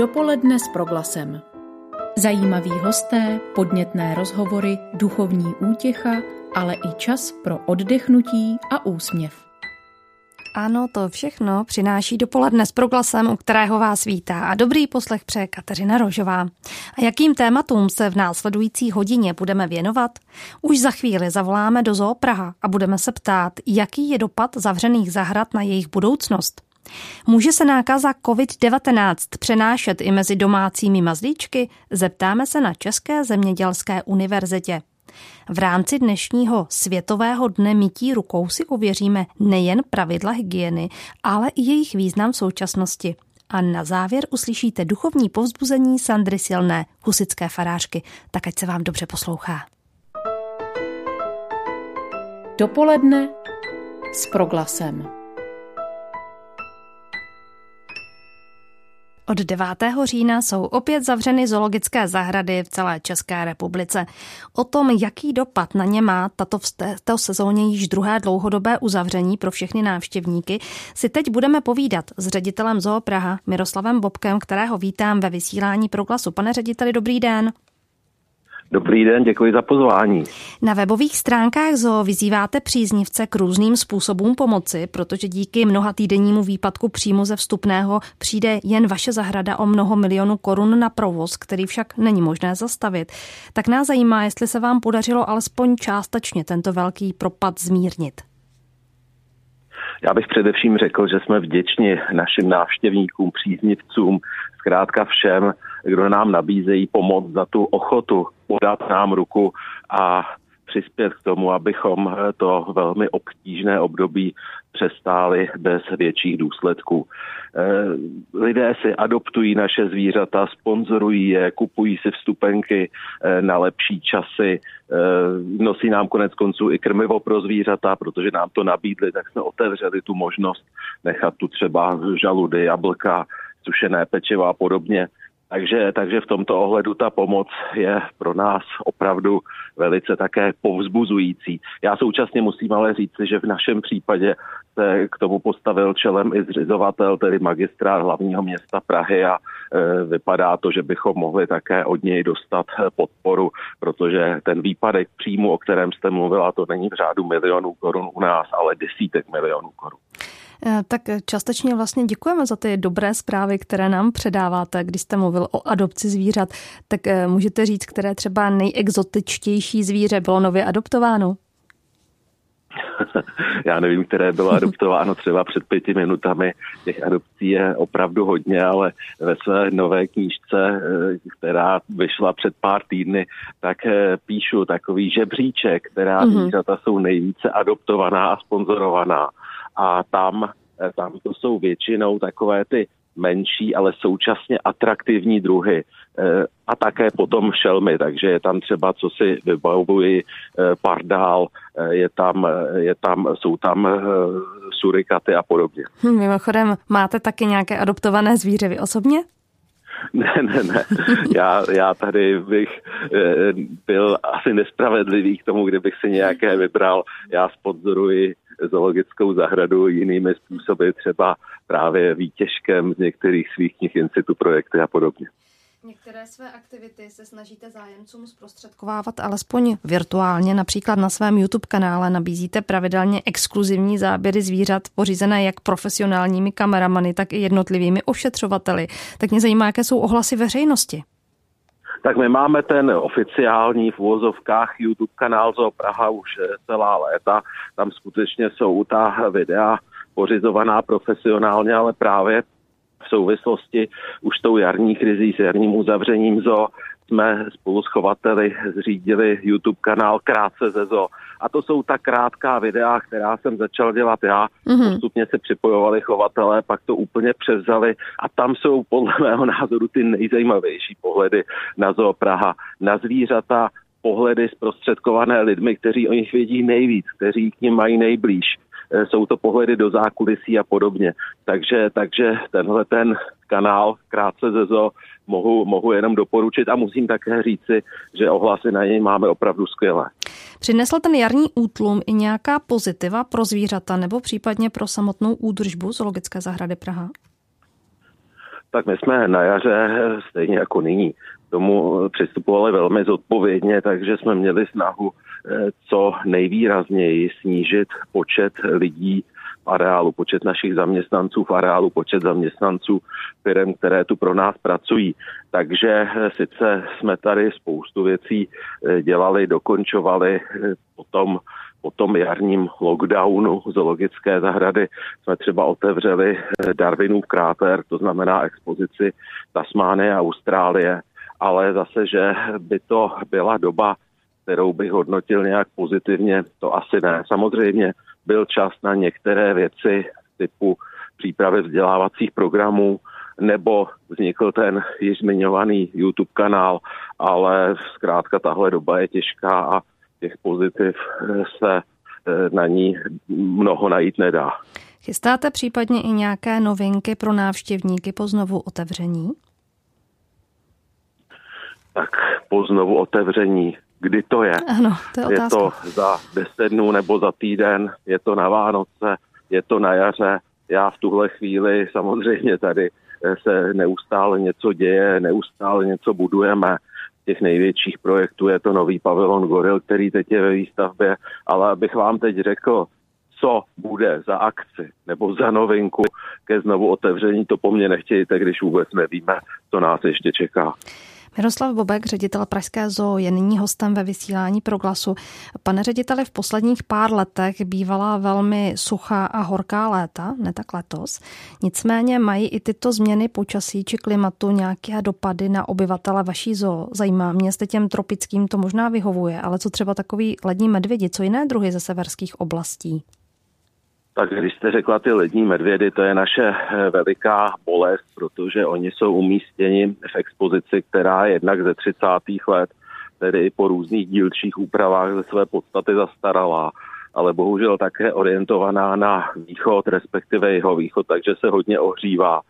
Dopoledne s proglasem. Zajímaví hosté, podnětné rozhovory, duchovní útěcha, ale i čas pro oddechnutí a úsměv. Ano, to všechno přináší dopoledne s proglasem, u kterého vás vítá a dobrý poslech přeje Kateřina Rožová. A jakým tématům se v následující hodině budeme věnovat? Už za chvíli zavoláme do Zoo Praha a budeme se ptát, jaký je dopad zavřených zahrad na jejich budoucnost. Může se nákaza COVID-19 přenášet i mezi domácími mazlíčky? Zeptáme se na České zemědělské univerzitě. V rámci dnešního Světového dne mytí rukou si uvěříme nejen pravidla hygieny, ale i jejich význam v současnosti. A na závěr uslyšíte duchovní povzbuzení Sandry Silné, husické farářky. Tak ať se vám dobře poslouchá. Dopoledne s proglasem. Od 9. října jsou opět zavřeny zoologické zahrady v celé České republice. O tom, jaký dopad na ně má tato v této sezóně již druhé dlouhodobé uzavření pro všechny návštěvníky, si teď budeme povídat s ředitelem Zoo Praha Miroslavem Bobkem, kterého vítám ve vysílání proglasu. Pane řediteli, dobrý den. Dobrý den, děkuji za pozvání. Na webových stránkách ZO vyzýváte příznivce k různým způsobům pomoci, protože díky mnoha týdennímu výpadku příjmu ze vstupného přijde jen vaše zahrada o mnoho milionů korun na provoz, který však není možné zastavit. Tak nás zajímá, jestli se vám podařilo alespoň částečně tento velký propad zmírnit. Já bych především řekl, že jsme vděční našim návštěvníkům, příznivcům, zkrátka všem, kdo nám nabízejí pomoc za tu ochotu podat nám ruku a přispět k tomu, abychom to velmi obtížné období přestáli bez větších důsledků. Eh, lidé si adoptují naše zvířata, sponzorují je, kupují si vstupenky eh, na lepší časy, eh, nosí nám konec konců i krmivo pro zvířata, protože nám to nabídli, tak jsme otevřeli tu možnost nechat tu třeba žaludy, jablka, sušené pečivo a podobně takže, takže v tomto ohledu ta pomoc je pro nás opravdu velice také povzbuzující. Já současně musím ale říct, že v našem případě se k tomu postavil čelem i zřizovatel, tedy magistrát hlavního města Prahy a e, vypadá to, že bychom mohli také od něj dostat podporu, protože ten výpadek příjmu, o kterém jste mluvila, to není v řádu milionů korun u nás, ale desítek milionů korun. Eh, tak částečně vlastně děkujeme za ty dobré zprávy, které nám předáváte, když jste mluvil o adopci zvířat. Tak eh, můžete říct, které třeba nejexotičtější zvíře bylo nově adoptováno? Já nevím, které bylo adoptováno třeba před pěti minutami. Těch adopcí je opravdu hodně, ale ve své nové knížce, eh, která vyšla před pár týdny, tak píšu takový žebříček, která mm-hmm. zvířata jsou nejvíce adoptovaná a sponzorovaná a tam, eh, tam to jsou většinou takové ty menší, ale současně atraktivní druhy eh, a také potom šelmy, takže je tam třeba, co si vybavuji, eh, pardál, je tam, je tam, jsou tam surikaty a podobně. Hm, mimochodem, máte taky nějaké adoptované zvíře vy osobně? Ne, ne, ne. Já, já tady bych byl asi nespravedlivý k tomu, kdybych si nějaké vybral. Já sponzoruji zoologickou zahradu jinými způsoby, třeba právě výtěžkem z některých svých knih institu projekty a podobně. Některé své aktivity se snažíte zájemcům zprostředkovávat alespoň virtuálně, například na svém YouTube kanále nabízíte pravidelně exkluzivní záběry zvířat pořízené jak profesionálními kameramany, tak i jednotlivými ošetřovateli. Tak mě zajímá, jaké jsou ohlasy veřejnosti tak my máme ten oficiální v úvozovkách YouTube kanál Zo Praha už celá léta. Tam skutečně jsou ta videa pořizovaná profesionálně, ale právě v souvislosti už tou jarní krizí s jarním uzavřením zo jsme spolu s chovateli zřídili YouTube kanál Krátce ze zoo. A to jsou ta krátká videa, která jsem začal dělat já. Mm-hmm. Postupně se připojovali chovatelé, pak to úplně převzali a tam jsou podle mého názoru ty nejzajímavější pohledy na zoo Praha, na zvířata, pohledy zprostředkované lidmi, kteří o nich vědí nejvíc, kteří k ním mají nejblíž. E, jsou to pohledy do zákulisí a podobně. Takže, takže tenhle ten kanál krátce ze zoo mohu, mohu jenom doporučit a musím také říci, že ohlasy na něj máme opravdu skvělé. Přinesl ten jarní útlum i nějaká pozitiva pro zvířata nebo případně pro samotnou údržbu Zoologické zahrady Praha? Tak my jsme na jaře, stejně jako nyní, tomu přistupovali velmi zodpovědně, takže jsme měli snahu eh, co nejvýrazněji snížit počet lidí v areálu, počet našich zaměstnanců v areálu, počet zaměstnanců firm, které tu pro nás pracují. Takže eh, sice jsme tady spoustu věcí eh, dělali, dokončovali, potom po tom jarním lockdownu zoologické zahrady jsme třeba otevřeli Darwinův kráter, to znamená expozici Tasmánie a Austrálie, ale zase, že by to byla doba, kterou bych hodnotil nějak pozitivně, to asi ne. Samozřejmě byl čas na některé věci typu přípravy vzdělávacích programů, nebo vznikl ten již zmiňovaný YouTube kanál, ale zkrátka tahle doba je těžká a těch pozitiv se eh, na ní mnoho najít nedá. Chystáte případně i nějaké novinky pro návštěvníky po znovu otevření? Tak po znovu otevření, kdy to je. Ano, to je, je to za deset dnů nebo za týden, je to na Vánoce, je to na jaře. Já v tuhle chvíli samozřejmě tady eh, se neustále něco děje, neustále něco budujeme. Těch největších projektů je to nový pavilon Goril, který teď je ve výstavbě, ale abych vám teď řekl, co bude za akci nebo za novinku ke znovu otevření, to po mně nechtějte, když vůbec nevíme, co nás ještě čeká. Miroslav Bobek, ředitel Pražské zoo, je nyní hostem ve vysílání Proglasu. Pane řediteli, v posledních pár letech bývala velmi suchá a horká léta, ne tak letos. Nicméně mají i tyto změny počasí či klimatu nějaké dopady na obyvatele vaší zoo. Zajímá mě, jestli těm tropickým to možná vyhovuje, ale co třeba takový lední medvědi, co jiné druhy ze severských oblastí? Tak když jste řekla ty lední medvědy, to je naše eh, veliká bolest, protože oni jsou umístěni v expozici, která je jednak ze 30. let, tedy i po různých dílčích úpravách ze své podstaty zastaralá, ale bohužel také orientovaná na východ, respektive jeho východ, takže se hodně ohřívá.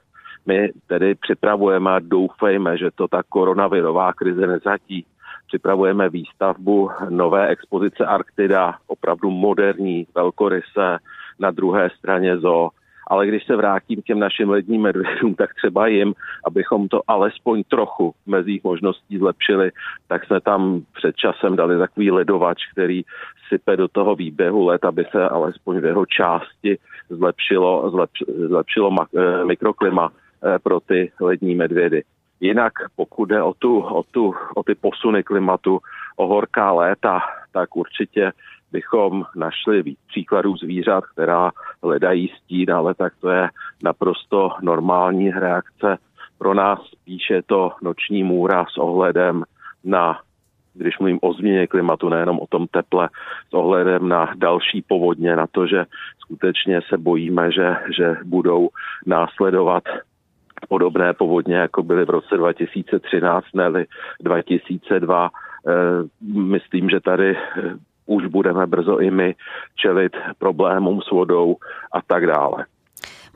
My tedy připravujeme a doufejme, že to ta koronavirová krize nezatí. Připravujeme výstavbu nové expozice Arktida, opravdu moderní, velkoryse, na druhé straně zo. Ale když se vrátím k těm našim ledním medvědům, tak třeba jim, abychom to alespoň trochu v mezích možností zlepšili, tak jsme tam před časem dali takový ledovač, který sype do toho výběhu let, aby se alespoň v jeho části zlepšilo, zlepš, zlepšilo mak, eh, mikroklima eh, pro ty lední medvědy. Jinak pokud jde o, tu, o, tu, o ty posuny klimatu, o horká léta, tak určitě bychom našli víc příkladů zvířat, která hledají stín, ale tak to je naprosto normální reakce. Pro nás spíše to noční můra s ohledem na když mluvím o změně klimatu, nejenom o tom teple, s ohledem na další povodně, na to, že skutečně se bojíme, že, že budou následovat podobné povodně, jako byly v roce 2013, ne 2002. E, myslím, že tady už budeme brzo i my čelit problémům s vodou a tak dále.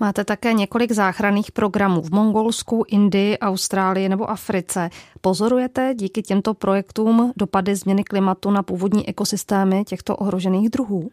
Máte také několik záchranných programů v Mongolsku, Indii, Austrálii nebo Africe. Pozorujete díky těmto projektům dopady změny klimatu na původní ekosystémy těchto ohrožených druhů?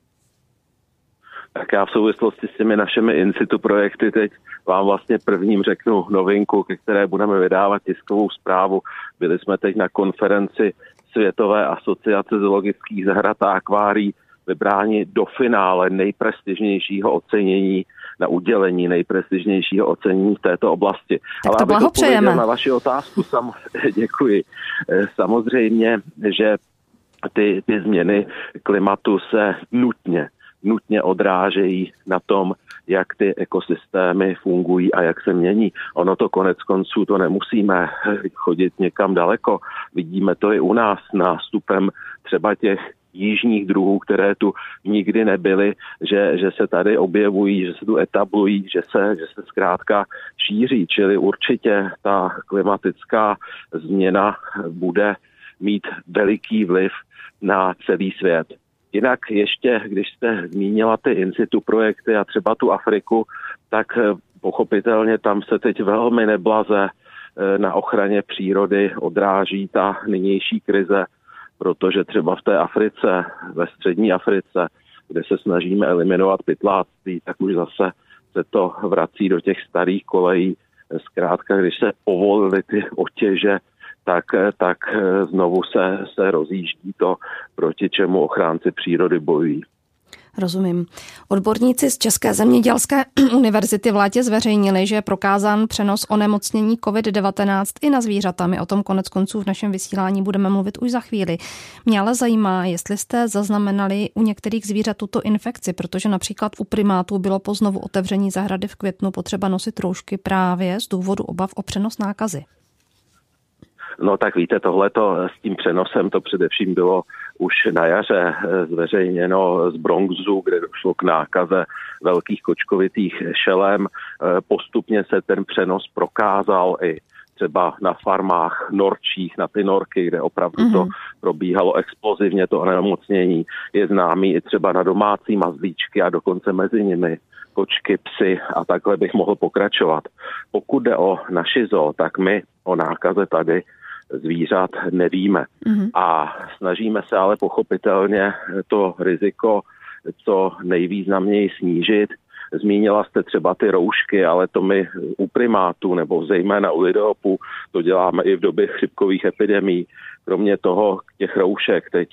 Tak já v souvislosti s těmi našimi in situ projekty teď vám vlastně prvním řeknu novinku, ke které budeme vydávat tiskovou zprávu. Byli jsme teď na konferenci Světové asociace zoologických zahrad a akvárií vybráni do finále nejprestižnějšího ocenění na udělení nejprestižnějšího ocenění v této oblasti. Tak to blahopřejeme. Na vaši otázku sam, děkuji. Eh, samozřejmě, že ty, ty změny klimatu se nutně nutně odrážejí na tom, jak ty ekosystémy fungují a jak se mění. Ono to konec konců, to nemusíme chodit někam daleko. Vidíme to i u nás nástupem třeba těch jižních druhů, které tu nikdy nebyly, že, že se tady objevují, že se tu etablují, že se, že se zkrátka šíří. Čili určitě ta klimatická změna bude mít veliký vliv na celý svět. Jinak ještě, když jste zmínila ty in situ projekty a třeba tu Afriku, tak eh, pochopitelně tam se teď velmi neblaze eh, na ochraně přírody odráží ta nynější krize, protože třeba v té Africe, ve střední Africe, kde se snažíme eliminovat pytláctví, tak už zase se to vrací do těch starých kolejí. Zkrátka, když se povolily ty otěže, tak, tak znovu se, se rozjíždí to, proti čemu ochránci přírody bojují. Rozumím. Odborníci z České zemědělské univerzity v létě zveřejnili, že je prokázán přenos onemocnění COVID-19 i na zvířata. My o tom konec konců v našem vysílání budeme mluvit už za chvíli. Mě ale zajímá, jestli jste zaznamenali u některých zvířat tuto infekci, protože například u primátů bylo po znovu otevření zahrady v květnu potřeba nosit roušky právě z důvodu obav o přenos nákazy. No tak víte, tohleto s tím přenosem to především bylo už na jaře eh, zveřejněno z Bronxu, kde došlo k nákaze velkých kočkovitých šelem. Eh, postupně se ten přenos prokázal i třeba na farmách norčích, na ty norky, kde opravdu mm-hmm. to mhm. probíhalo explozivně, to onemocnění je známý i třeba na domácí mazlíčky a dokonce mezi nimi kočky, psy a takhle bych mohl pokračovat. Pokud jde o naši zoo, tak my o nákaze tady zvířat nevíme. Mm-hmm. A snažíme se ale pochopitelně to riziko co nejvýznamněji snížit. Zmínila jste třeba ty roušky, ale to my u primátů nebo zejména u lidoopů to děláme i v době chřipkových epidemí. Kromě toho těch roušek teď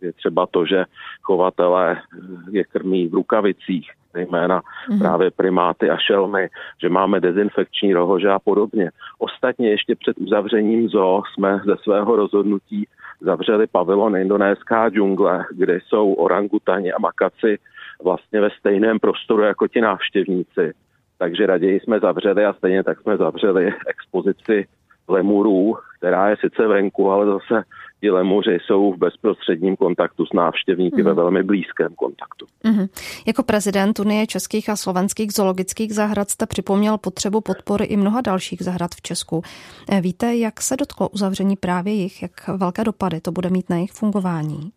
je třeba to, že chovatelé je krmí v rukavicích, zejména mm-hmm. právě primáty a šelmy, že máme dezinfekční rohože a podobně. Ostatně ještě před uzavřením zoo jsme ze svého rozhodnutí zavřeli pavilon Indonéská džungle, kde jsou orangutani a makaci vlastně ve stejném prostoru jako ti návštěvníci. Takže raději jsme zavřeli a stejně tak jsme zavřeli expozici lemurů, která je sice venku, ale zase ti lemuři jsou v bezprostředním kontaktu s návštěvníky mm. ve mhm. velmi blízkém kontaktu. Mm. Jako prezident Unie českých a slovenských zoologických zahrad jste připomněl potřebu podpory i mnoha dalších zahrad v Česku. Eh, víte, jak se dotklo uzavření právě jich, jak velké dopady to bude mít na jejich fungování?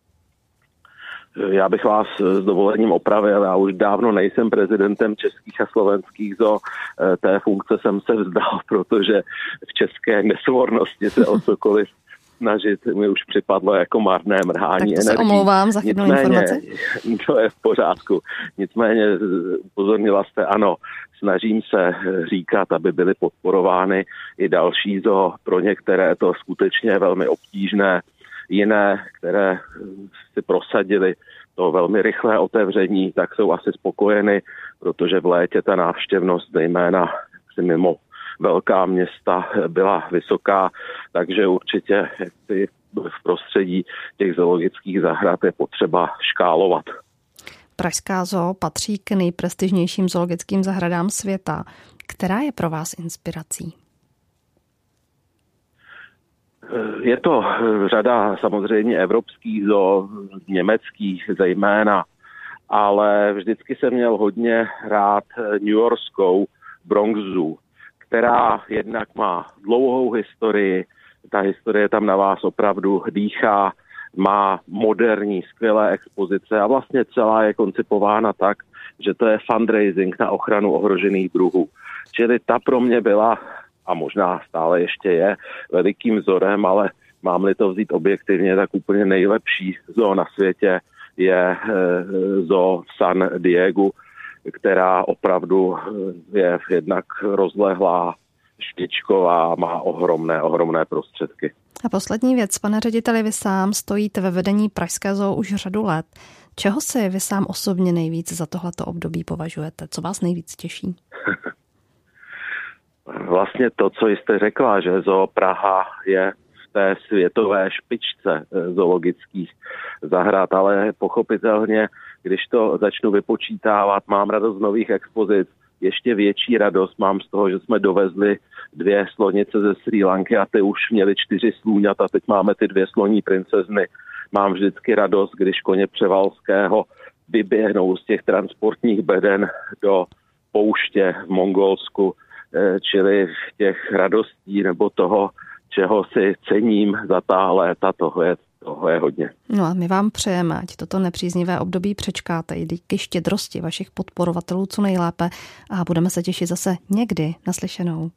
Já bych vás s dovolením opravil, já už dávno nejsem prezidentem českých a slovenských zo, eh, té funkce jsem se vzdal, protože v české nesvornosti se o cokoliv snažit mi už připadlo jako marné mrhání tak to se omlouvám za chybnou informaci. To je v pořádku. Nicméně upozornila jste, ano, snažím se říkat, aby byly podporovány i další zo. Pro některé to skutečně velmi obtížné. Jiné, které si prosadili to velmi rychlé otevření, tak jsou asi spokojeny, protože v létě ta návštěvnost zejména si mimo velká města byla vysoká, takže určitě v prostředí těch zoologických zahrad je potřeba škálovat. Pražská zoo patří k nejprestižnějším zoologickým zahradám světa. Která je pro vás inspirací? Je to řada samozřejmě evropských zoo, německých zejména, ale vždycky jsem měl hodně rád New Yorkskou Bronx Zoo která jednak má dlouhou historii, ta historie tam na vás opravdu dýchá, má moderní, skvělé expozice a vlastně celá je koncipována tak, že to je fundraising na ochranu ohrožených druhů. Čili ta pro mě byla, a možná stále ještě je, velikým vzorem, ale mám-li to vzít objektivně, tak úplně nejlepší zoo na světě je eh, zoo San Diego, která opravdu eh, je jednak rozlehlá, špičková, má ohromné, ohromné prostředky. A poslední věc, pane řediteli, vy sám stojíte ve vedení Pražské zoo už řadu let. Čeho si vy sám osobně nejvíc za tohleto období považujete? Co vás nejvíc těší? vlastně to, co jste řekla, že Zoo Praha je v té světové špičce eh, zoologických zahrad, ale pochopitelně když to začnu vypočítávat, mám radost z nových expozic, ještě větší radost mám z toho, že jsme dovezli dvě slonice ze Sri Lanky a ty už měli čtyři slůňata, teď máme ty dvě sloní princezny. Mám vždycky radost, když koně Převalského vyběhnou z těch transportních beden do pouště v Mongolsku, eh, čili těch radostí nebo toho, čeho si cením za ta léta, toho toho je hodně. No a my vám přejeme, ať toto nepříznivé období přečkáte i díky štědrosti vašich podporovatelů co nejlépe a budeme se těšit zase někdy naslyšenou.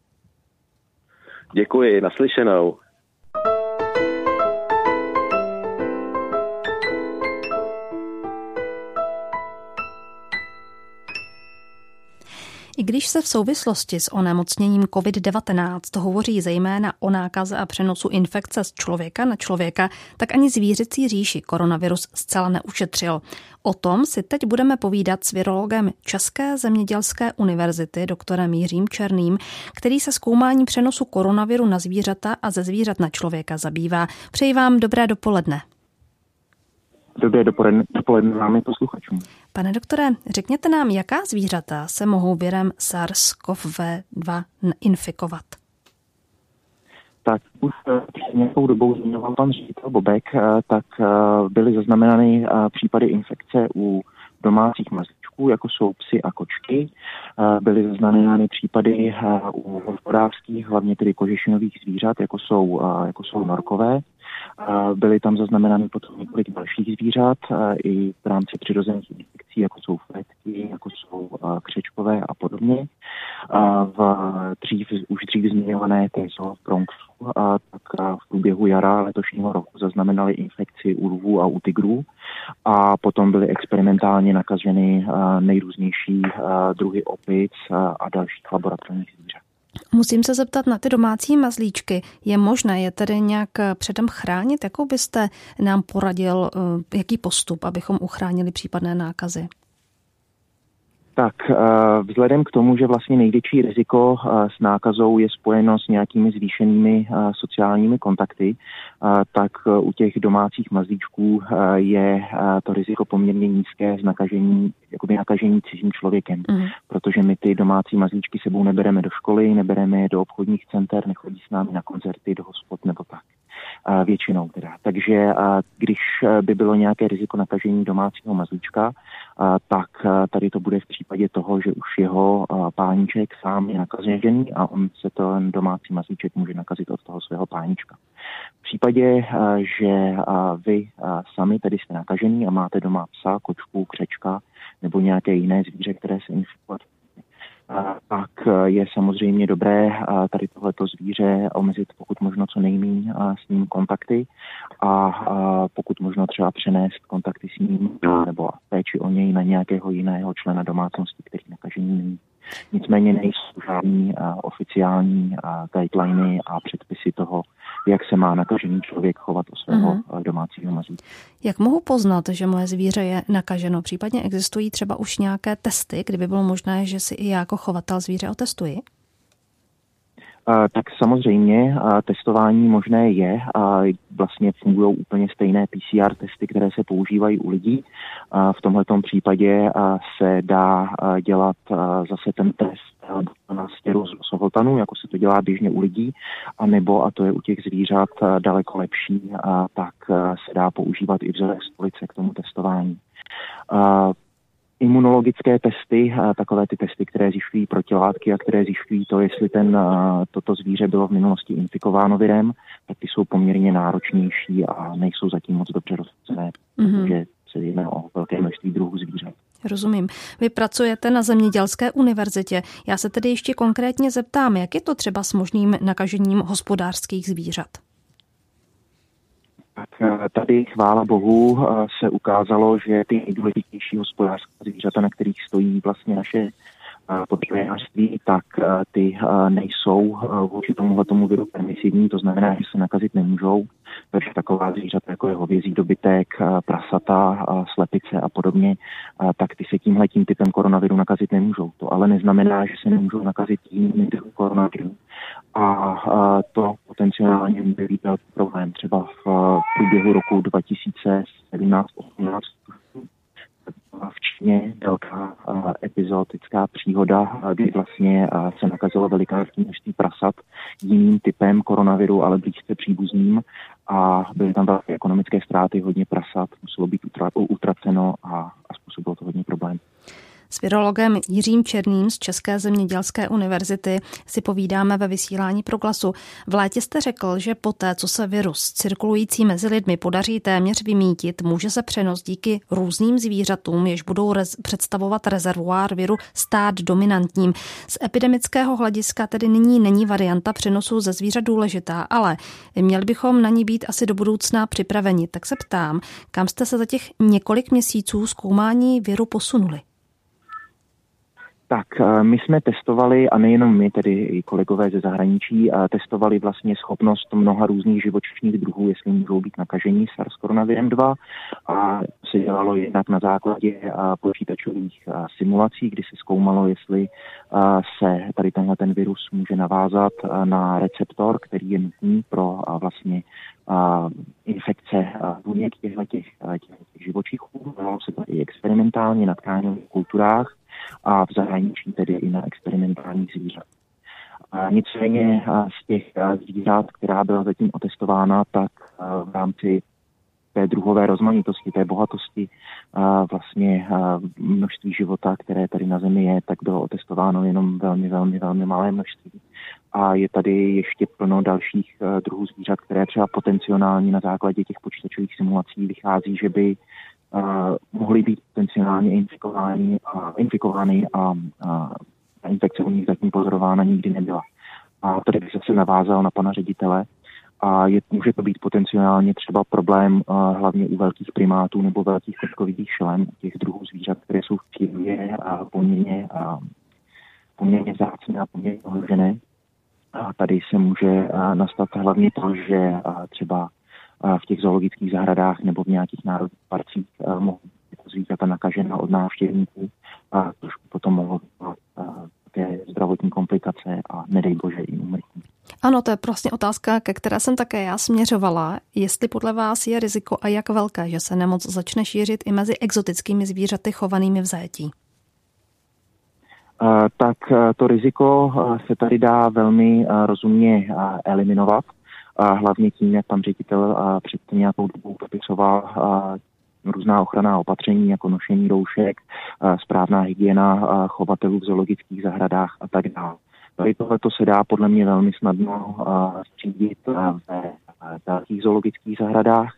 Děkuji, naslyšenou. I když se v souvislosti s onemocněním COVID-19 hovoří zejména o nákaze a přenosu infekce z člověka na člověka, tak ani zvířecí říši koronavirus zcela neušetřil. O tom si teď budeme povídat s virologem České zemědělské univerzity, doktorem Jiřím Černým, který se zkoumáním přenosu koronaviru na zvířata a ze zvířat na člověka zabývá. Přeji vám dobré dopoledne. Dobré dopoledne, dopoledne vám posluchačům. Pane doktore, řekněte nám, jaká zvířata se mohou virem SARS-CoV-2 infikovat? Tak už eh, před nějakou dobou zmiňoval pan ředitel Bobek, eh, tak eh, byly zaznamenány případy infekce u domácích mazlíčků, jako jsou psy a kočky. Byly zaznamenány případy u hospodářských, hlavně tedy kožešinových zvířat, jako jsou, jako jsou norkové. Byly tam zaznamenány potom několik dalších zvířat i v rámci přirozených infekcí, jako jsou fletky, jako jsou křečkové a podobně. V dřív, už dřív zmiňované tézo v Bronxu, tak v průběhu jara letošního roku zaznamenali infekci u lvů a u tigrů a potom byly experimentálně nakaženy nejrůznější druhy opic a dalších laboratorních zvířat. Musím se zeptat na ty domácí mazlíčky. Je možné je tedy nějak předem chránit? Jakou byste nám poradil, eh, jaký postup, abychom uchránili případné nákazy? Tak eh, vzhledem k tomu, že vlastně největší riziko eh, s nákazou je spojeno s nějakými zvýšenými eh, sociálními kontakty, tak u těch domácích mazlíčků je to riziko poměrně nízké z nakažení, jakoby nakažení cizím člověkem, mm. protože my ty domácí mazlíčky sebou nebereme do školy, nebereme je do obchodních center, nechodí s námi na koncerty, do hospod nebo tak většinou teda. Takže když by bylo nějaké riziko nakažení domácího mazlíčka, tak tady to bude v případě toho, že už jeho páníček sám je nakažený a on se ten domácí mazlíček může nakazit od toho svého páníčka. V případě, že vy sami tedy jste nakažený a máte doma psa, kočku, křečka nebo nějaké jiné zvíře, které se infikovat tak je samozřejmě dobré tady tohleto zvíře omezit pokud možno co nejméně s ním kontakty a pokud možno třeba přenést kontakty s ním nebo péči o něj na nějakého jiného člena domácnosti, který nakažený není. Nicméně nejsou žádný oficiální guideliny a předpisy toho, jak se má nakažený člověk chovat o svého uh-huh. domácího mazlíka. Jak mohu poznat, že moje zvíře je nakaženo? Případně existují třeba už nějaké testy, kdyby bylo možné, že si i já jako chovatel zvíře otestuji? Tak samozřejmě testování možné je. A vlastně fungují úplně stejné PCR testy, které se používají u lidí. V tomhle případě se dá dělat zase ten test na stěru z soholtanů, jako se to dělá běžně u lidí, a nebo, a to je u těch zvířat daleko lepší, tak se dá používat i vzorek stolice k tomu testování imunologické testy, takové ty testy, které zjišťují protilátky a které zjišťují to, jestli ten, toto zvíře bylo v minulosti infikováno virem, tak ty jsou poměrně náročnější a nejsou zatím moc dobře rozhodné, mm-hmm. protože se jedná o velké množství druhů zvířat. Rozumím. Vy pracujete na Zemědělské univerzitě. Já se tedy ještě konkrétně zeptám, jak je to třeba s možným nakažením hospodářských zvířat? Eh, tady, chvála Bohu, eh, se ukázalo, že ty nejdůležitější hospodářské zvířata, na kterých stojí vlastně naše eh, potravinářství, tak ty nejsou vůči tomuhle tomu viru permisivní, to znamená, že se nakazit nemůžou. Takže taková zvířata, jako je hovězí dobytek, prasata, slepice a podobně, tak ty se tímhle tím typem koronaviru nakazit nemůžou. To ale neznamená, že se nemůžou nakazit jinými druhy koronaviru a to potenciálně může být velký problém. Třeba v průběhu roku 2017-18 v Číně velká epizodická příhoda, kdy vlastně se nakazilo veliké množství prasat jiným typem koronaviru, ale blízce příbuzným a byly tam velké ekonomické ztráty, hodně prasat, muselo být utraceno a, a způsobilo to hodně problém. S virologem Jiřím Černým z České zemědělské univerzity si povídáme ve vysílání proglasu. V létě jste řekl, že poté, co se virus cirkulující mezi lidmi podaří téměř vymítit, může se přenos díky různým zvířatům, jež budou rez- představovat rezervoár viru, stát dominantním. Z epidemického hlediska tedy nyní není varianta přenosu ze zvířat důležitá, ale měli bychom na ní být asi do budoucna připraveni. Tak se ptám, kam jste se za těch několik měsíců zkoumání viru posunuli? Tak eh, my jsme testovali, a nejenom my, tedy i kolegové ze zahraničí, testovali vlastně schopnost mnoha různých živočišných druhů, jestli můžou být nakažení SARS koronavirem 2 a se dělalo jednak na základě počítačových simulací, kdy se zkoumalo, jestli se tady tenhle ten virus může navázat na receptor, který je nutný pro vlastně infekce buněk těchto těch, těch živočichů. Dělalo se to i experimentálně na tkáňových kulturách a v zahraničí tedy i na experimentálních zvířat. A nicméně z těch zvířat, která byla zatím otestována, tak v rámci té druhové rozmanitosti, té bohatosti vlastně množství života, které tady na Zemi je, tak bylo otestováno jenom velmi, velmi, velmi malé množství. A je tady ještě plno dalších druhů zvířat, které třeba potenciálně na základě těch počítačových simulací vychází, že by mohly být potenciálně infikovány a, infikovány a, a infekce u nich zatím pozorována nikdy nebyla. A tady bych zase navázal na pana ředitele, a je, může to být potenciálně třeba problém uh, hlavně u velkých primátů nebo velkých krtkovitých šelem, těch druhů zvířat, které jsou v přírodě a poměrně, a poměrně vzácné a poměrně ohrožené. A tady se může uh, nastat hlavně to, že uh, třeba v těch zoologických zahradách nebo v nějakých národních parcích uh, mohou být zvířata nakažena od návštěvníků a trošku potom mohou uh, také zdravotní komplikace a nedej bože i umrtí. Ano, to je prostě otázka, ke které jsem také já směřovala. Jestli podle vás je riziko a jak velké, že se nemoc začne šířit i mezi exotickými zvířaty chovanými v zajetí? Tak to riziko se tady dá velmi rozumně eliminovat. Hlavně tím, jak pan ředitel před nějakou dobou popisoval různá ochranná opatření, jako nošení roušek, správná hygiena chovatelů v zoologických zahradách a tak dále. Tady tohle se dá podle mě velmi snadno střídit ve dalších zoologických zahradách.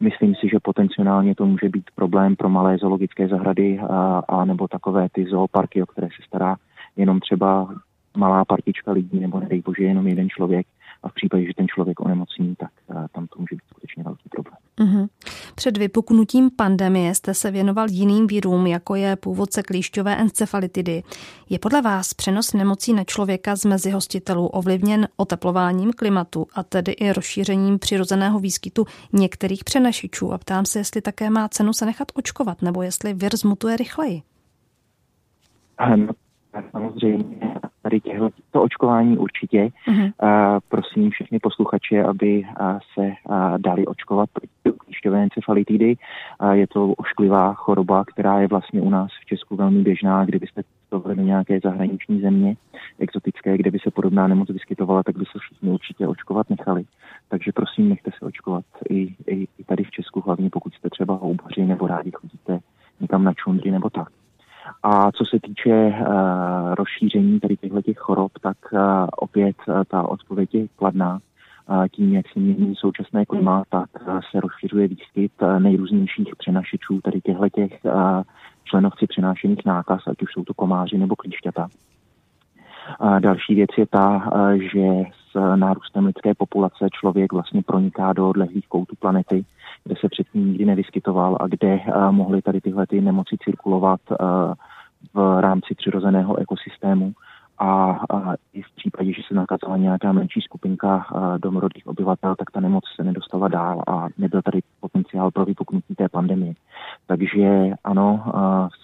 Myslím si, že potenciálně to může být problém pro malé zoologické zahrady a, a nebo takové ty zooparky, o které se stará jenom třeba malá partička lidí, nebo nedej bože jenom jeden člověk. A v případě, že ten člověk onemocní, tak tam to může být skutečně velký problém. Mm-hmm. Před vypuknutím pandemie jste se věnoval jiným vírům, jako je původce klíšťové encefalitidy. Je podle vás přenos nemocí na člověka z mezi hostitelů ovlivněn oteplováním klimatu a tedy i rozšířením přirozeného výskytu některých přenašičů? A ptám se, jestli také má cenu se nechat očkovat, nebo jestli vir zmutuje rychleji. Ano, samozřejmě tady těchto, to očkování určitě. Uh-huh. Uh, prosím všechny posluchače, aby uh, se uh, dali očkovat proti klíšťové encefalitidy. Uh, je to ošklivá choroba, která je vlastně u nás v Česku velmi běžná. Kdybyste to do nějaké zahraniční země exotické, kde by se podobná nemoc vyskytovala, tak by se všichni určitě očkovat nechali. Takže prosím, nechte se očkovat i, i, i tady v Česku, hlavně pokud jste třeba houbaři nebo rádi chodíte někam na čundry nebo tak. A co se týče uh, rozšíření tady těchto těch chorob, tak uh, opět uh, ta odpověď je kladná. Tím, jak se mění současné klima, tak se rozšiřuje výskyt nejrůznějších přenašečů tady těchto těch členovci přenášených nákaz, ať už jsou to komáři nebo klíšťata. Další věc je ta, že s nárůstem lidské populace člověk vlastně proniká do odlehlých koutů planety, kde se předtím nikdy nevyskytoval a kde mohly tady tyhle ty nemoci cirkulovat v rámci přirozeného ekosystému. A, a i v případě, že se nakazala nějaká menší skupinka domorodých obyvatel, tak ta nemoc se nedostala dál a nebyl tady potenciál pro vypuknutí té pandemie. Takže ano,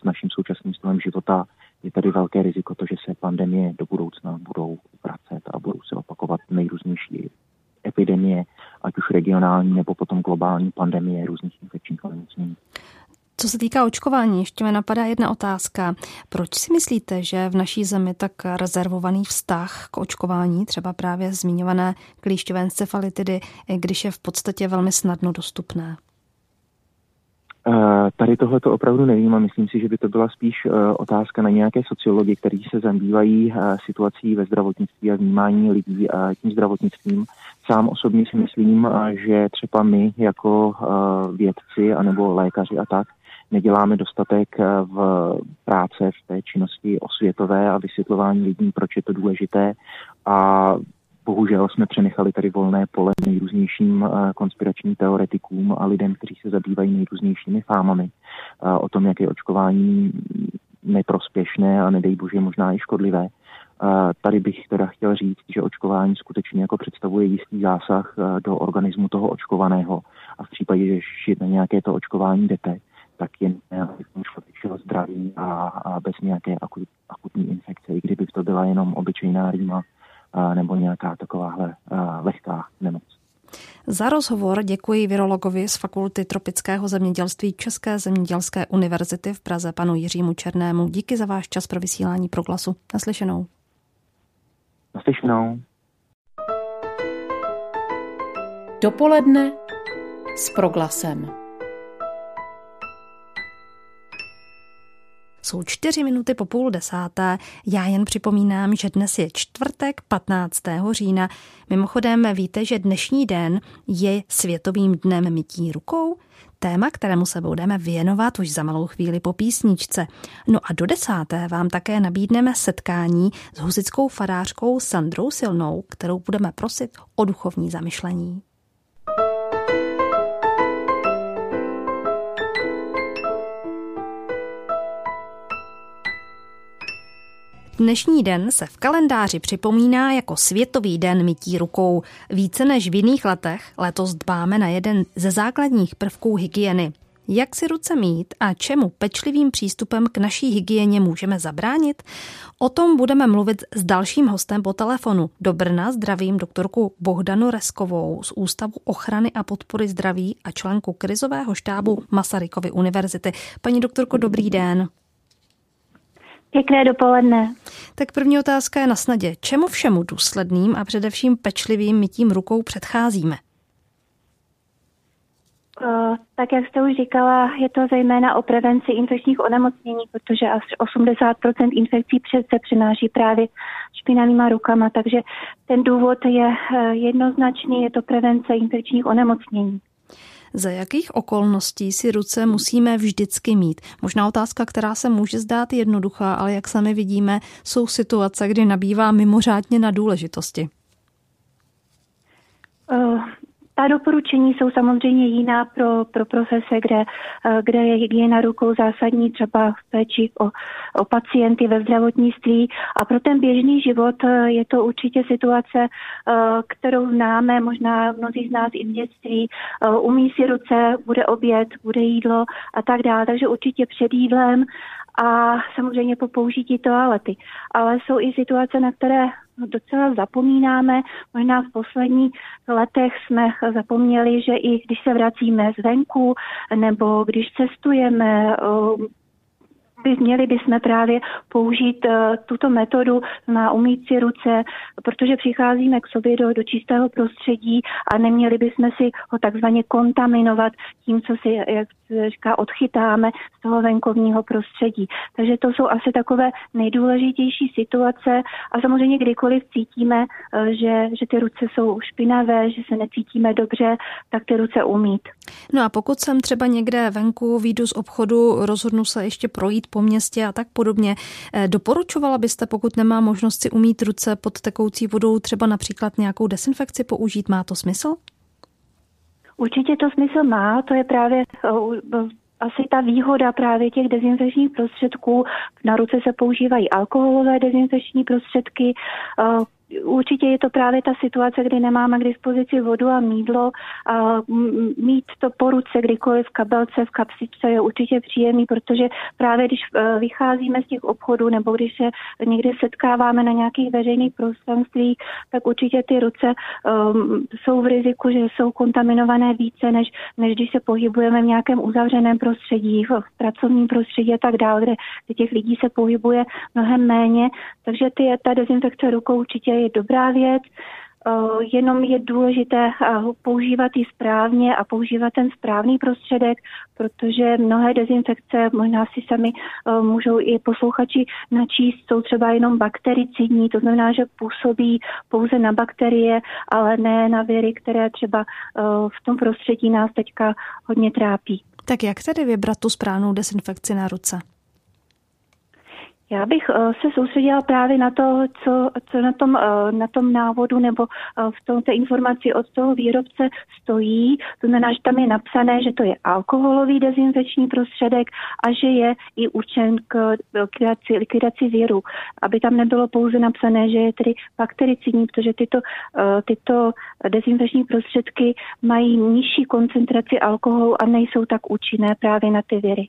s naším současným stylem života je tady velké riziko to, že se pandemie do budoucna budou vracet a budou se opakovat nejrůznější epidemie, ať už regionální nebo potom globální pandemie různých infekčních onemocnění. Co se týká očkování, ještě mi napadá jedna otázka. Proč si myslíte, že v naší zemi tak rezervovaný vztah k očkování, třeba právě zmiňované klíšťové encefalitidy, když je v podstatě velmi snadno dostupné? Eh, tady tohle to opravdu nevím a myslím si, že by to byla spíš eh, otázka na nějaké sociologi, kteří se zabývají eh, situací ve zdravotnictví a vnímání lidí tím zdravotnictvím. Sám osobně si myslím, že třeba my jako vědci anebo lékaři a tak neděláme dostatek v práce v té činnosti osvětové a vysvětlování lidí, proč je to důležité a bohužel jsme přenechali tady volné pole nejrůznějším eh, konspiračním teoretikům a lidem, kteří se zabývají nejrůznějšími fámami eh, o tom, jak je očkování neprospěšné a nedej bože možná i škodlivé. Tady bych teda chtěl říct, že očkování skutečně jako představuje jistý zásah do organismu toho očkovaného a v případě, že na nějaké to očkování jdete, tak jen člověk žil zdraví a, a bez nějaké akut, akutní infekce, i kdyby to byla jenom obyčejná rýma nebo nějaká takováhle lehká nemoc. Za rozhovor děkuji virologovi z Fakulty tropického zemědělství České zemědělské univerzity v Praze panu Jiřímu Černému. Díky za váš čas pro vysílání proglasu. Naslyšenou. Naslyšenou. Dopoledne s proglasem. Jsou čtyři minuty po půl desáté. Já jen připomínám, že dnes je čtvrtek 15. října. Mimochodem víte, že dnešní den je Světovým dnem mytí rukou? Téma, kterému se budeme věnovat už za malou chvíli po písničce. No a do desáté vám také nabídneme setkání s husickou farářkou Sandrou Silnou, kterou budeme prosit o duchovní zamyšlení. Dnešní den se v kalendáři připomíná jako Světový den mytí rukou. Více než v jiných letech letos dbáme na jeden ze základních prvků hygieny. Jak si ruce mít a čemu pečlivým přístupem k naší hygieně můžeme zabránit? O tom budeme mluvit s dalším hostem po telefonu. Do Brna zdravím doktorku Bohdanu Reskovou z Ústavu ochrany a podpory zdraví a členku krizového štábu Masarykovy univerzity. Paní doktorko, dobrý den. Pěkné dopoledne. Tak první otázka je na snadě. Čemu všemu důsledným a především pečlivým mytím rukou předcházíme? tak jak jste už říkala, je to zejména o prevenci infekčních onemocnění, protože asi 80% infekcí přece přináší právě špinavýma rukama, takže ten důvod je e, jednoznačný, je to prevence infekčních onemocnění. Za jakých okolností si ruce musíme vždycky mít? Možná otázka, která se může zdát jednoduchá, ale jak sami vidíme, jsou situace, kdy nabývá mimořádně na důležitosti. Uh, ta doporučení jsou samozřejmě jiná pro, pro profese, kde, eh, kde je hygiena rukou zásadní, třeba v péči o, o pacienty ve zdravotnictví. A pro ten běžný život eh, je to určitě situace, eh, kterou známe, možná mnozí z nás i v dětství. Umí si ruce, bude oběd, bude jídlo a tak dále. Takže určitě před jídlem a samozřejmě po použití toalety. Ale jsou i situace, na které docela zapomínáme. Možná v posledních letech jsme zapomněli, že i když se vracíme zvenku nebo když cestujeme, by měli bychom právě použít uh, tuto metodu na umít si ruce, protože přicházíme k sobě do, do čistého prostředí a neměli bychom si ho takzvaně kontaminovat tím, co si, jak říká, odchytáme z toho venkovního prostředí. Takže to jsou asi takové nejdůležitější situace a samozřejmě kdykoliv cítíme, uh, že, že ty ruce jsou špinavé, že se necítíme dobře, tak ty ruce umít. No a pokud jsem třeba někde venku, výjdu z obchodu, rozhodnu se ještě projít po městě a tak podobně. Eh, doporučovala byste, pokud nemá možnost si umít ruce pod tekoucí vodou, třeba například nějakou desinfekci použít? Má to smysl? Určitě to smysl má, to je právě eh, asi ta výhoda právě těch dezinfekčních prostředků. Na ruce se používají alkoholové dezinfekční prostředky, eh, určitě je to právě ta situace, kdy nemáme k dispozici vodu a mídlo a mít to po ruce kdykoliv v kabelce, v kapsičce je určitě příjemný, protože právě když e, vycházíme z těch obchodů nebo když se někde setkáváme na nějakých veřejných prostranstvích, tak určitě ty ruce um, jsou v riziku, že jsou kontaminované více, než, než když se pohybujeme v nějakém uzavřeném prostředí, v pracovním prostředí a tak dále, kde, těch lidí se pohybuje mnohem méně. Takže ty, ta dezinfekce rukou určitě dobrá věc, eh, jenom je důležité eh, používat ji správně a používat ten správný prostředek, protože mnohé dezinfekce, možná si sami eh, můžou i posluchači načíst, jsou třeba jenom baktericidní, to znamená, že působí pouze na bakterie, ale ne na věry, které třeba v tom prostředí nás teďka hodně trápí. Tak jak tedy vybrat tu správnou dezinfekci na ruce? Já bych uh, se soustředila právě na to, co, co na, tom, uh, na tom návodu nebo uh, v tom té informaci od toho výrobce stojí. To znamená, že tam je napsané, že to je alkoholový dezinfekční prostředek a že je i určen k likvidaci, likvidaci věru. Aby tam nebylo pouze napsané, že je tedy baktericidní, protože tyto, tyto dezinfekční prostředky mají nižší koncentraci alkoholu a nejsou tak účinné právě na ty věry.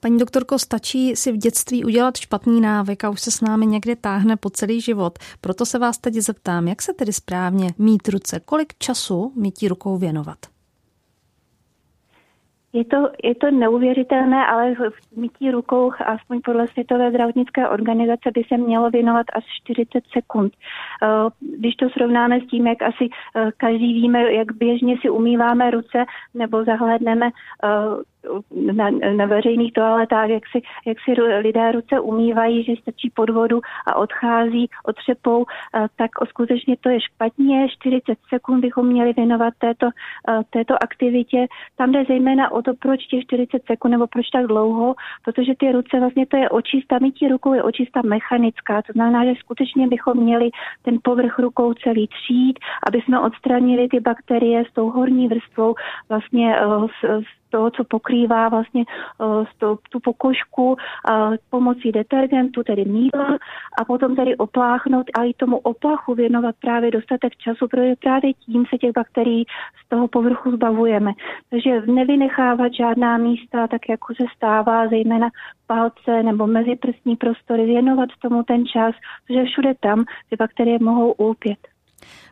Paní doktorko, stačí si v dětství udělat špatný návyk a už se s námi někdy táhne po celý život. Proto se vás teď zeptám, jak se tedy správně mít ruce, kolik času mítí rukou věnovat? Je to, je to neuvěřitelné, ale v mytí rukou, aspoň podle Světové zdravotnické organizace, by se mělo věnovat až 40 sekund. Eh, když to srovnáme s tím, jak asi eh, každý víme, jak běžně si umýváme ruce nebo zahledneme eh, na, na veřejných toaletách, jak si, jak si lidé ruce umývají, že stačí pod vodu a odchází, otřepou, tak skutečně to je špatně. 40 sekund bychom měli věnovat této, této aktivitě. Tam jde zejména o to, proč těch 40 sekund nebo proč tak dlouho, protože ty ruce vlastně to je očista, mytí rukou je očista mechanická, to znamená, že skutečně bychom měli ten povrch rukou celý třít, aby jsme odstranili ty bakterie s tou horní vrstvou vlastně eh, z toho, co pokrývá vlastně uh, to, tu pokožku uh, pomocí detergentu, tedy mídla a potom tedy opláchnout a i tomu oplachu věnovat právě dostatek času, protože právě tím se těch bakterií z toho povrchu zbavujeme. Takže nevynechávat žádná místa, tak jako se stává, zejména palce nebo meziprstní prostory, věnovat tomu ten čas, protože všude tam ty bakterie mohou ulpět.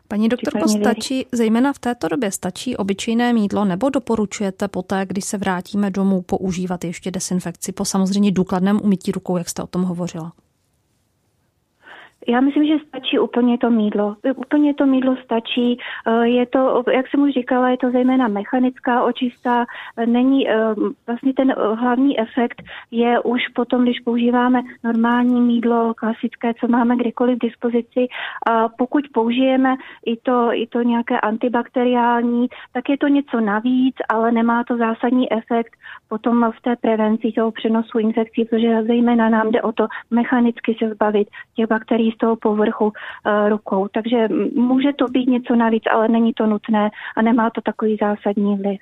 Paní doktorko, stačí, zejména v této době, stačí obyčejné mídlo nebo doporučujete poté, když se vrátíme domů, používat ještě desinfekci po samozřejmě důkladném umytí rukou, jak jste o tom hovořila? Já myslím, že stačí úplně to mídlo. Úplně to mídlo stačí. Eh, je to, jak jsem už říkala, je to zejména mechanická očista. Není eh, vlastně ten hlavní efekt je už potom, když používáme normální mídlo, klasické, co máme kdykoliv k dispozici. A pokud použijeme i to, i to nějaké antibakteriální, tak je to něco navíc, ale nemá to zásadní efekt potom v té prevenci toho přenosu infekcí, protože zejména nám jde o to mechanicky se zbavit těch bakterií z toho povrchu uh, rukou. Takže může to být něco navíc, ale není to nutné a nemá to takový zásadní vliv.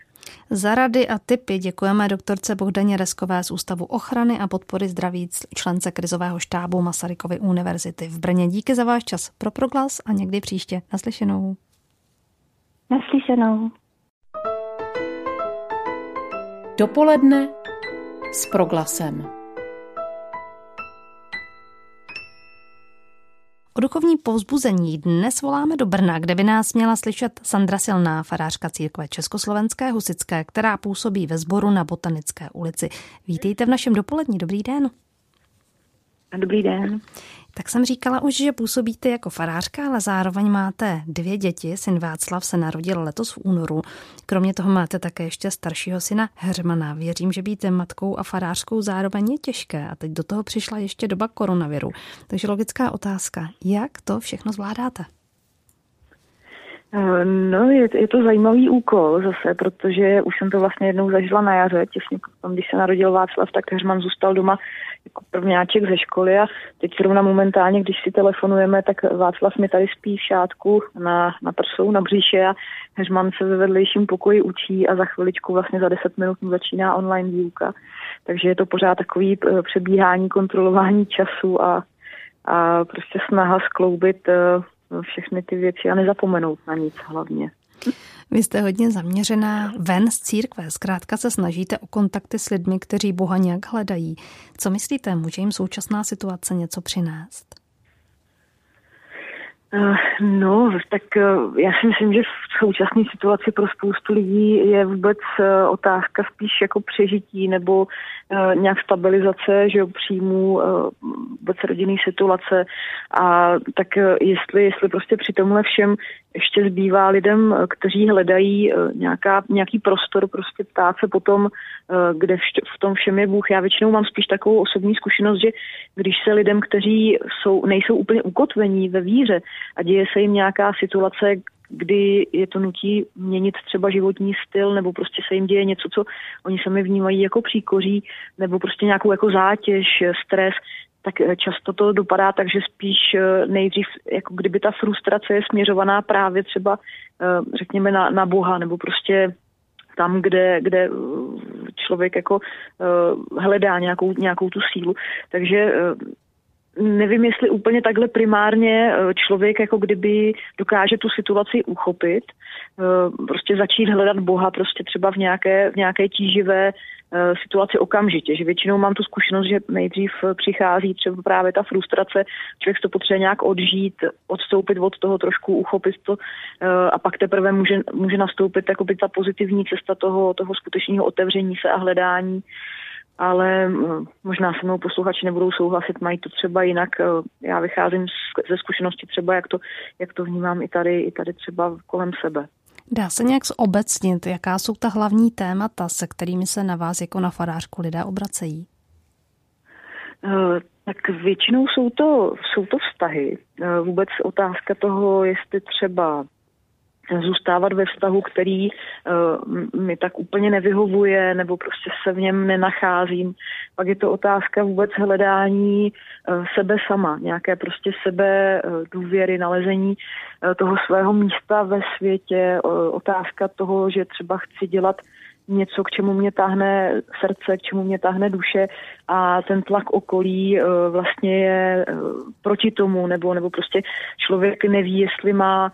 Za rady a tipy děkujeme doktorce Bohdaně Reskové z Ústavu ochrany a podpory zdraví člence krizového štábu Masarykovy univerzity v Brně. Díky za váš čas pro proglas a někdy příště. Naslyšenou. Naslyšenou. Dopoledne s proglasem. O duchovní povzbuzení dnes voláme do Brna, kde by nás měla slyšet Sandra Silná, farářka církve Československé husické, která působí ve sboru na Botanické ulici. Vítejte v našem dopolední. Dobrý den. Dobrý den. Tak jsem říkala už, že působíte jako farářka, ale zároveň máte dvě děti. Syn Václav se narodil letos v únoru. Kromě toho máte také ještě staršího syna Hermana. Věřím, že být matkou a farářkou zároveň je těžké. A teď do toho přišla ještě doba koronaviru. Takže logická otázka, jak to všechno zvládáte? Eh, no, je, je to zajímavý úkol zase, protože už jsem to vlastně jednou zažila na jaře, těsně když se narodil Václav, tak Herman zůstal doma jako prvňáček ze školy a teď zrovna momentálně, když si telefonujeme, tak Václav mi tady spí v šátku na, na prsou, na bříše a Heřman se ve vedlejším pokoji učí a za chviličku vlastně za 10 minut mu začíná online výuka. Takže je to pořád takový eh, přebíhání, kontrolování času a, a prostě snaha skloubit eh, všechny ty věci a nezapomenout na nic hlavně. Vy jste hodně zaměřená ven z církve, zkrátka se snažíte o kontakty s lidmi, kteří Boha nějak hledají. Co myslíte, může jim současná situace něco přinést? Eh, no, tak eh, já si myslím, že v současné situaci pro spoustu lidí je vůbec eh, otázka spíš jako přežití nebo nějak stabilizace, že jo, příjmů, vůbec rodinný situace a tak jestli, jestli prostě při tomhle všem ještě zbývá lidem, kteří hledají nějaká, nějaký prostor prostě ptát se potom, kde v tom všem je Bůh. Já většinou mám spíš takovou osobní zkušenost, že když se lidem, kteří jsou, nejsou úplně ukotvení ve víře, a děje se jim nějaká situace, kdy je to nutí měnit třeba životní styl, nebo prostě se jim děje něco, co oni sami vnímají jako příkoří, nebo prostě nějakou jako zátěž, stres, tak eh, často to dopadá tak, že spíš eh, nejdřív, jako kdyby ta frustrace je směřovaná právě třeba, řekněme, na, na Boha, nebo prostě tam, kde, kde člověk jako hledá nějakou, nějakou tu sílu. Takže nevím, jestli úplně takhle primárně člověk jako kdyby dokáže tu situaci uchopit, prostě začít hledat Boha prostě třeba v nějaké, v nějaké tíživé Eh, situaci okamžitě, že většinou mám tu zkušenost, že nejdřív přichází třeba právě ta frustrace, člověk to potřebuje nějak odžít, odstoupit od toho trošku, uchopit to eh, a pak teprve může, může nastoupit jakoby ta pozitivní cesta toho, toho skutečného otevření se a hledání ale hm, možná se mnou posluchači nebudou souhlasit, mají to třeba jinak. Eh, já vycházím ze zkušenosti třeba, jak to, jak to vnímám i tady, i tady třeba kolem sebe. Dá se nějak zobecnit, jaká jsou ta hlavní témata, se kterými se na vás jako na farářku lidé obracejí? Uh, tak většinou jsou to, jsou to vztahy. Uh, vůbec otázka toho, jestli třeba zůstávat ve vztahu, který uh, mi tak úplně nevyhovuje nebo prostě se v něm nenacházím. Pak je to otázka vůbec hledání uh, sebe sama, nějaké prostě sebe uh, důvěry, nalezení toho svého místa ve světě, otázka toho, že třeba chci dělat něco, k čemu mě táhne srdce, k čemu mě táhne duše a ten tlak okolí vlastně je proti tomu, nebo, nebo prostě člověk neví, jestli má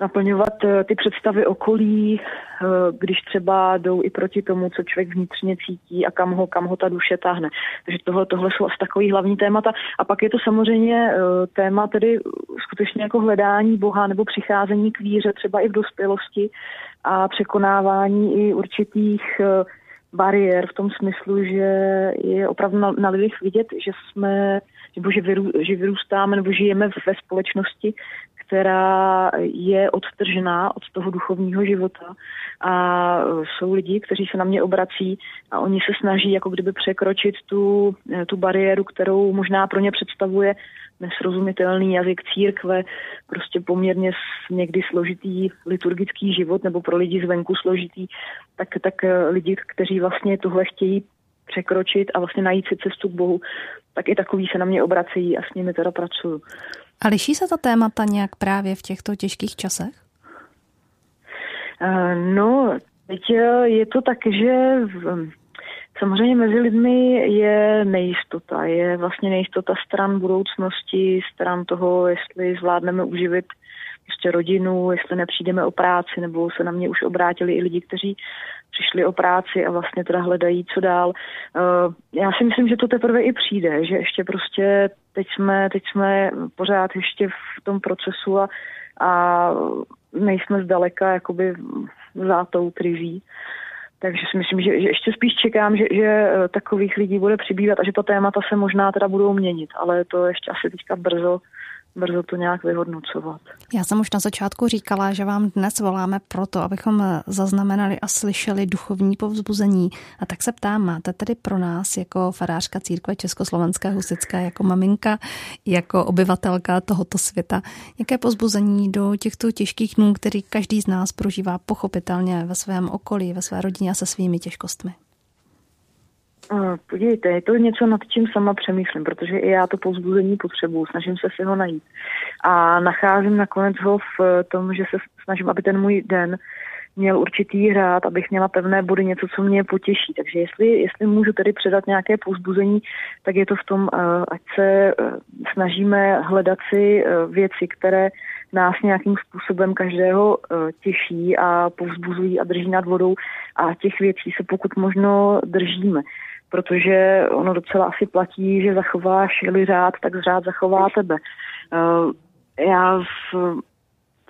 naplňovat eh, ty představy okolí, eh, když třeba jdou i proti tomu, co člověk vnitřně cítí a kam ho, kam ho ta duše táhne. Takže tohle, tohle jsou asi takový hlavní témata. A pak je to samozřejmě eh, téma tedy skutečně jako hledání Boha nebo přicházení k víře třeba i v dospělosti a překonávání i určitých bariér v tom smyslu, že je opravdu na, na lidech vidět, že jsme, nebo že, vyrů, že vyrůstáme nebo žijeme ve společnosti, která je odtržená od toho duchovního života a jsou lidi, kteří se na mě obrací a oni se snaží jako kdyby překročit tu, tu bariéru, kterou možná pro ně představuje nesrozumitelný jazyk církve, prostě poměrně někdy složitý liturgický život nebo pro lidi zvenku složitý, tak, tak lidi, kteří vlastně tohle chtějí překročit a vlastně najít si cestu k Bohu, tak i takový se na mě obracejí a s nimi teda pracuju. A liší se ta témata nějak právě v těchto těžkých časech? Uh, no, teď je to tak, že samozřejmě mezi lidmi je nejistota. Je vlastně nejistota stran budoucnosti, stran toho, jestli zvládneme uživit ještě rodinu, jestli nepřijdeme o práci, nebo se na mě už obrátili i lidi, kteří přišli o práci a vlastně teda hledají, co dál. Eh, já si myslím, že to teprve i přijde, že ještě prostě teď jsme, teď jsme pořád ještě v tom procesu a, a nejsme zdaleka jakoby za tou krizí. Takže si myslím, že, že ještě spíš čekám, že, že eh, takových lidí bude přibývat a že ta témata se možná teda budou měnit, ale to ještě asi teďka brzo brzo to nějak vyhodnocovat. Já jsem už na začátku říkala, že vám dnes voláme proto, abychom zaznamenali a slyšeli duchovní povzbuzení. A tak se ptám, máte tedy pro nás jako farářka církve Československé husické, jako maminka, jako obyvatelka tohoto světa, jaké povzbuzení do těchto těžkých dnů, který každý z nás prožívá pochopitelně ve svém okolí, ve své rodině a se svými těžkostmi? Podívejte, je to něco, nad čím sama přemýšlím, protože i já to povzbuzení potřebuju, snažím se si ho najít. A nacházím nakonec ho v tom, že se snažím, aby ten můj den měl určitý hrát, abych měla pevné body, něco, co mě potěší. Takže jestli, jestli můžu tedy předat nějaké povzbuzení, tak je to v tom, ať se snažíme hledat si věci, které nás nějakým způsobem každého těší a povzbuzují a drží nad vodou a těch věcí se pokud možno držíme protože ono docela asi platí, že zachováš-li řád, tak řád zachová tebe. Eh, já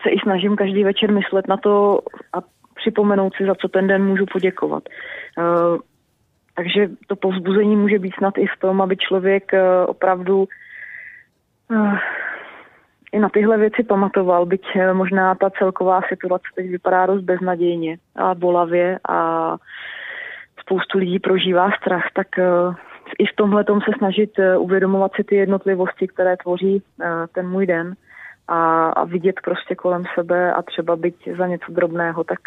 se i snažím každý večer myslet na to a připomenout si, za co ten den můžu poděkovat. Eh, takže to povzbuzení může být snad i v tom, aby člověk eh, opravdu i na tyhle věci pamatoval, byť možná ta celková situace teď vypadá dost beznadějně a bolavě a spoustu lidí prožívá strach, tak eh, i v tomhle se snažit eh, uvědomovat si ty jednotlivosti, které tvoří eh, ten můj den a, a vidět prostě kolem sebe a třeba být za něco drobného, tak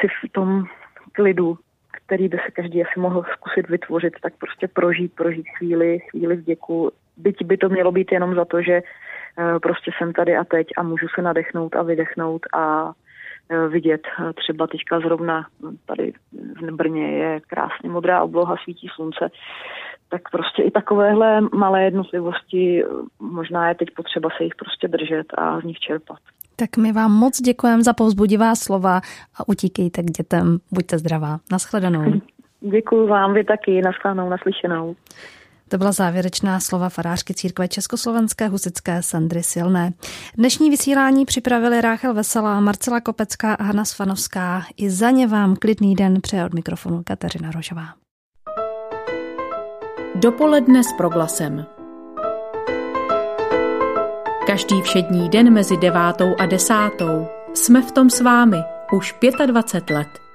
si v tom klidu, který by se každý asi mohl zkusit vytvořit, tak prostě prožít, prožít chvíli, chvíli vděku. Byť by to mělo být jenom za to, že prostě jsem tady a teď a můžu se nadechnout a vydechnout a vidět. Třeba teďka zrovna tady v Brně je krásně modrá obloha, svítí slunce, tak prostě i takovéhle malé jednotlivosti, možná je teď potřeba se jich prostě držet a z nich čerpat. Tak my vám moc děkujeme za povzbudivá slova a utíkejte k dětem. Buďte zdravá. Naschledanou. Děkuji vám, vy taky. Naschledanou, naslyšenou. To byla závěrečná slova farářky církve Československé husické Sandry Silné. Dnešní vysílání připravili Ráchel Veselá, Marcela Kopecká a Hanna Svanovská. I za ně vám klidný den přeje od mikrofonu Kateřina Rožová. Dopoledne s proglasem. Každý všední den mezi devátou a desátou jsme v tom s vámi už 25 let.